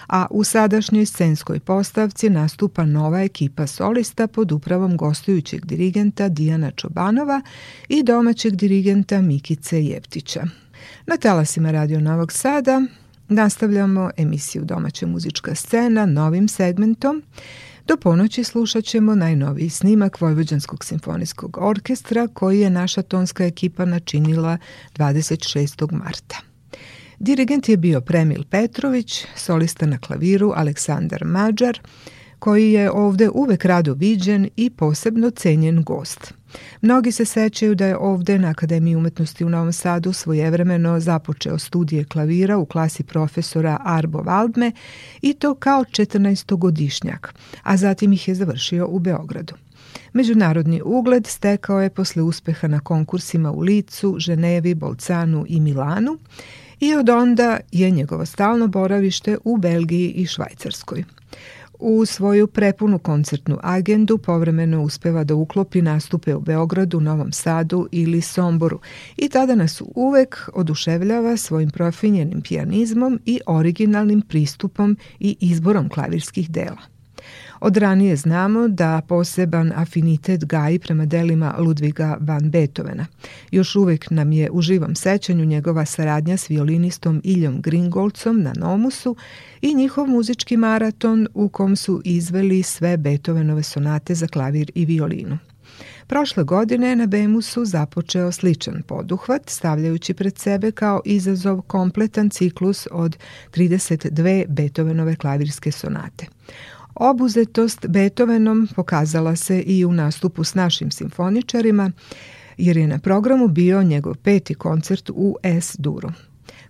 A u sadašnjoj scenskoj postavci nastupa nova ekipa solista pod upravom gostujućeg dirigenta Dijana Čobanova i domaćeg dirigenta Mikice Jevtića. Na talasima Radio Novog Sada nastavljamo emisiju Domaća muzička scena novim segmentom Do ponoći slušat ćemo najnoviji snimak Vojvođanskog simfonijskog orkestra koji je naša tonska ekipa načinila 26. marta. Dirigent je bio Premil Petrović, solista na klaviru Aleksandar Mađar, koji je ovde uvek rado viđen i posebno cenjen gost. Mnogi se sećaju da je ovde na Akademiji umetnosti u Novom Sadu svojevremeno započeo studije klavira u klasi profesora Arbo Valdme i to kao 14-godišnjak, a zatim ih je završio u Beogradu. Međunarodni ugled stekao je posle uspeha na konkursima u Licu, Ženevi, Bolcanu i Milanu i od onda je njegovo stalno boravište u Belgiji i Švajcarskoj. U svoju prepunu koncertnu agendu povremeno uspeva da uklopi nastupe u Beogradu, Novom Sadu ili Somboru i tada nas uvek oduševljava svojim profinjenim pijanizmom i originalnim pristupom i izborom klavirskih dela. Od ranije znamo da poseban afinitet gaji prema delima Ludviga van Beethovena. Još uvek nam je u živom sećanju njegova saradnja s violinistom Iljom Gringolcom na Nomusu i njihov muzički maraton u kom su izveli sve Beethovenove sonate za klavir i violinu. Prošle godine na Bemusu započeo sličan poduhvat, stavljajući pred sebe kao izazov kompletan ciklus od 32 Beethovenove klavirske sonate. Obuzetost Beethovenom pokazala se i u nastupu s našim simfoničarima, jer je na programu bio njegov peti koncert u S-duru.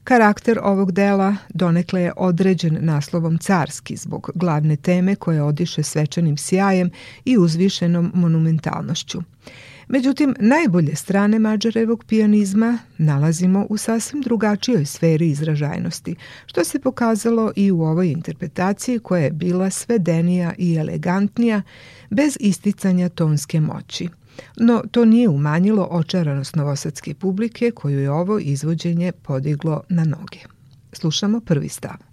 Karakter ovog dela donekle je određen naslovom carski zbog glavne teme koje odiše svečanim sjajem i uzvišenom monumentalnošću. Međutim, najbolje strane Mađarevog pijanizma nalazimo u sasvim drugačijoj sferi izražajnosti, što se pokazalo i u ovoj interpretaciji koja je bila svedenija i elegantnija, bez isticanja tonske moći. No, to nije umanjilo očaranost novosadske publike koju je ovo izvođenje podiglo na noge. Slušamo prvi stav.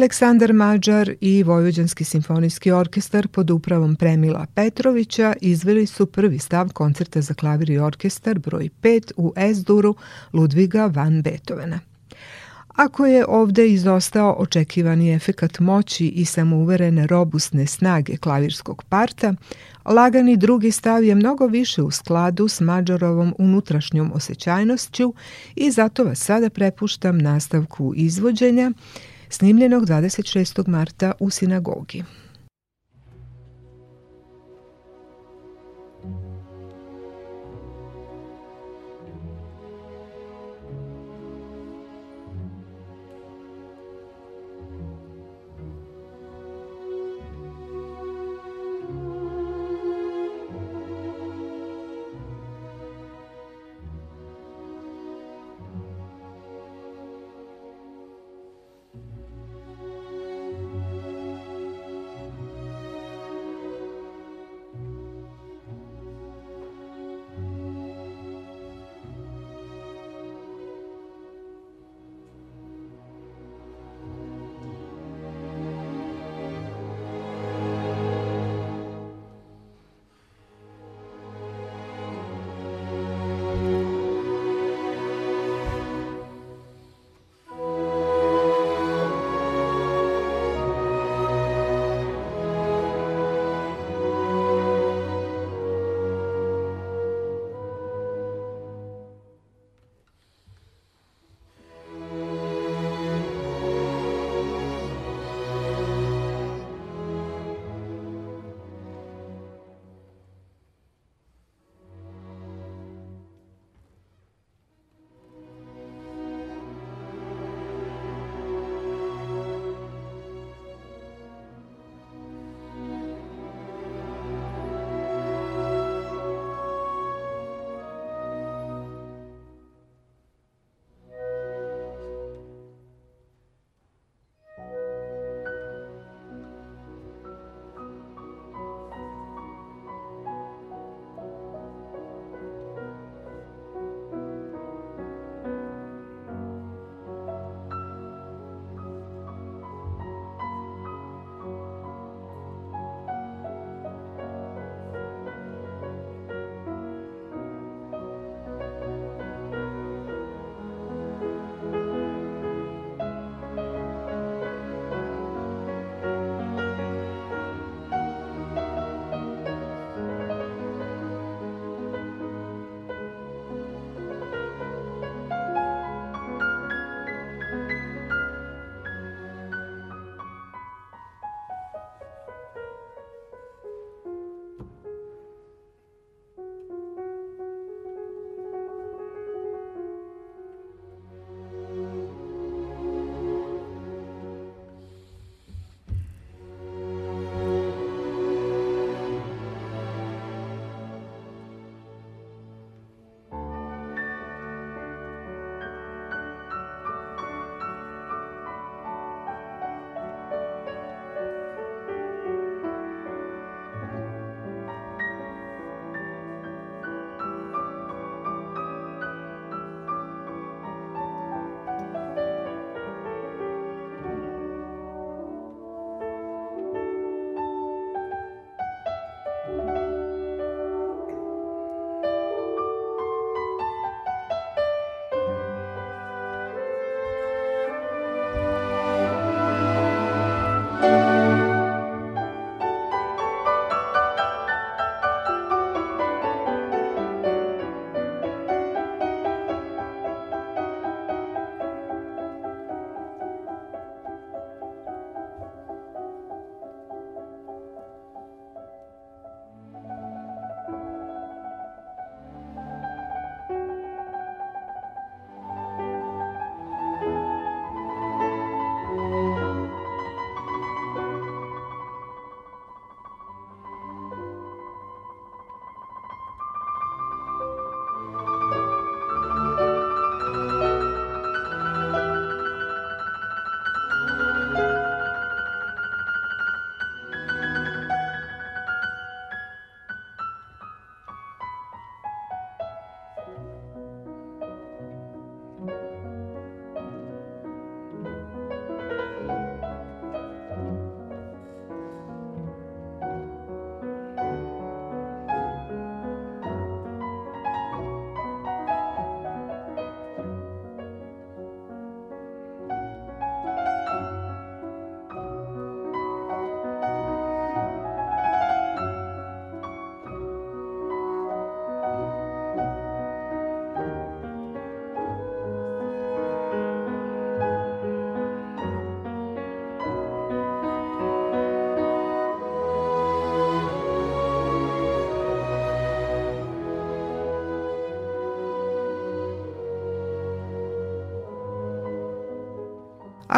Aleksandar Mađar i Vojvođanski simfonijski orkestar pod upravom Premila Petrovića izveli su prvi stav koncerta za klavir i orkestar broj 5 u S-duru Ludviga van Beethovena. Ako je ovde izostao očekivani efekat moći i samouverene robustne snage klavirskog parta, lagani drugi stav je mnogo više u skladu s Mađarovom unutrašnjom osjećajnošću i zato vas sada prepuštam nastavku izvođenja snimljenog 26. marta u sinagogi.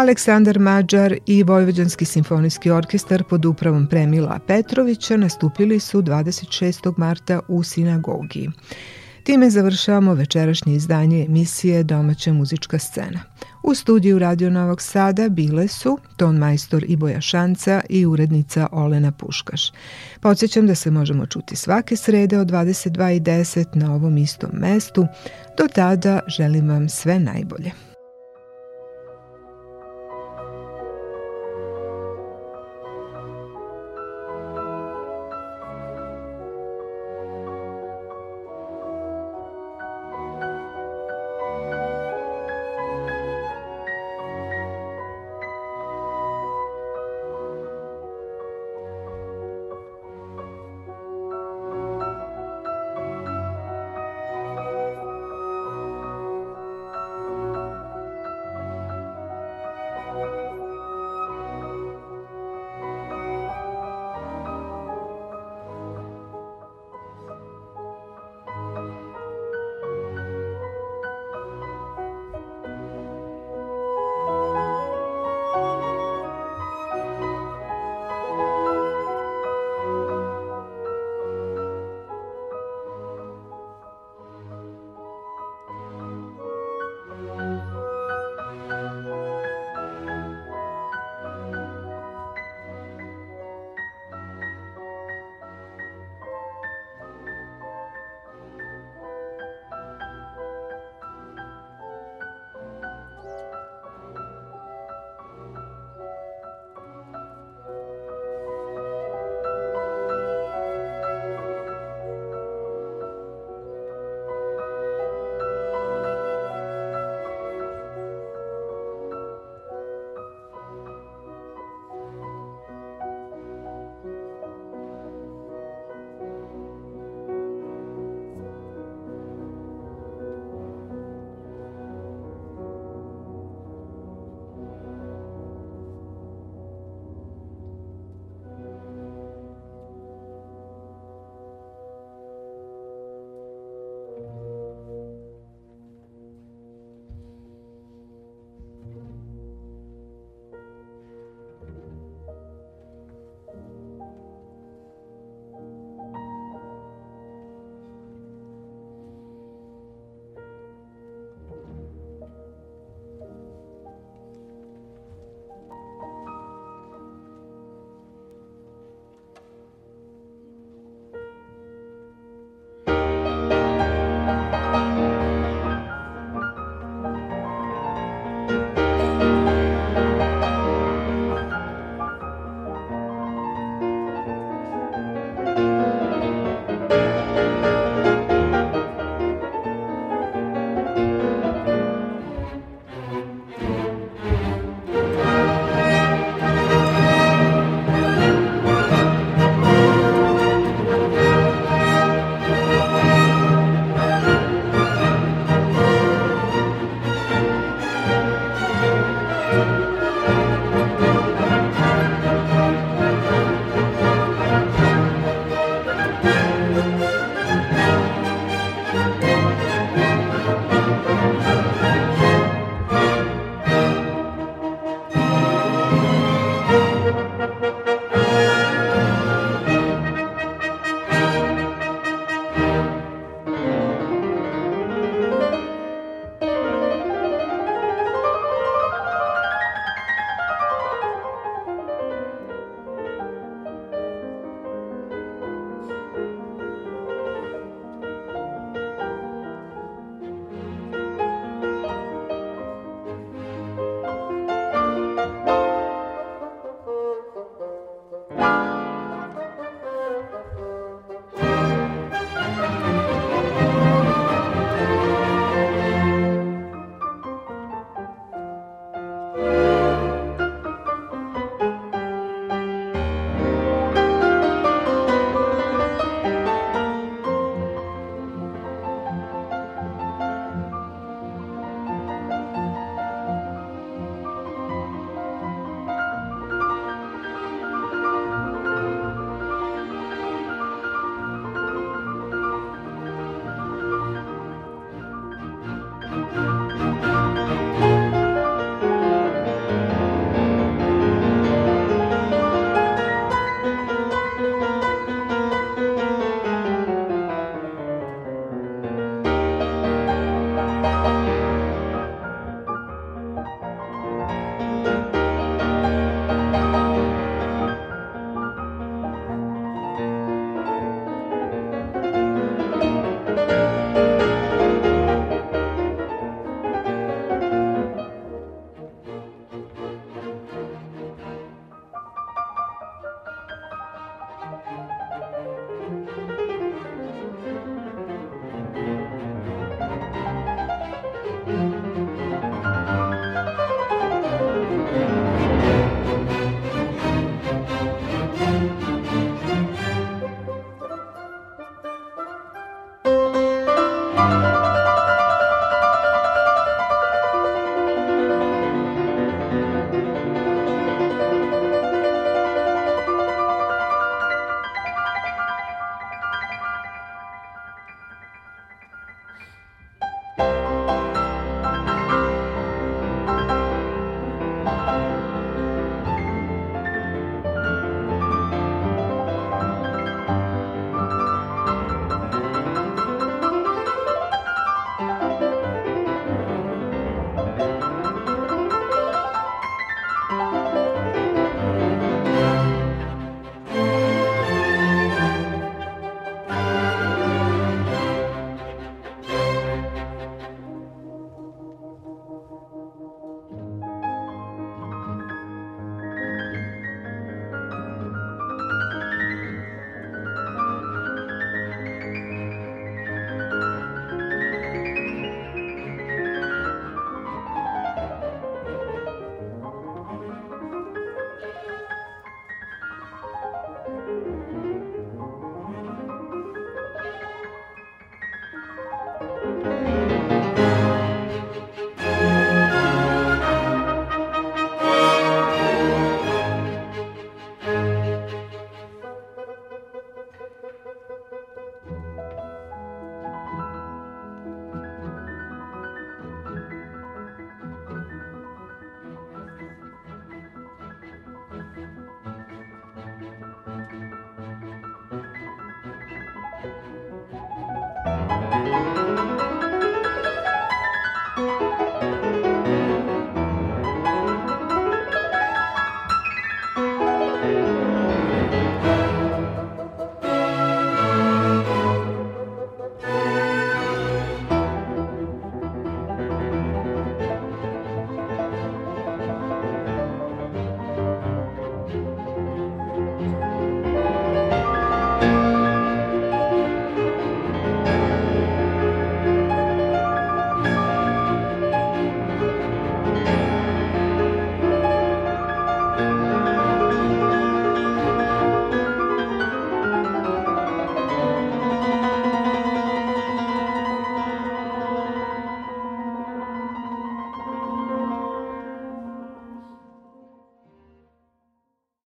Aleksandar Mađar i Vojvođanski simfonijski orkestar pod upravom Premila Petrovića nastupili su 26. marta u sinagogi. Time završavamo večerašnje izdanje emisije Domaća muzička scena. U studiju Radio Novog Sada bile su ton majstor Iboja Šanca i urednica Olena Puškaš. Podsjećam da se možemo čuti svake srede od 22.10 na ovom istom mestu. Do tada želim vam sve najbolje.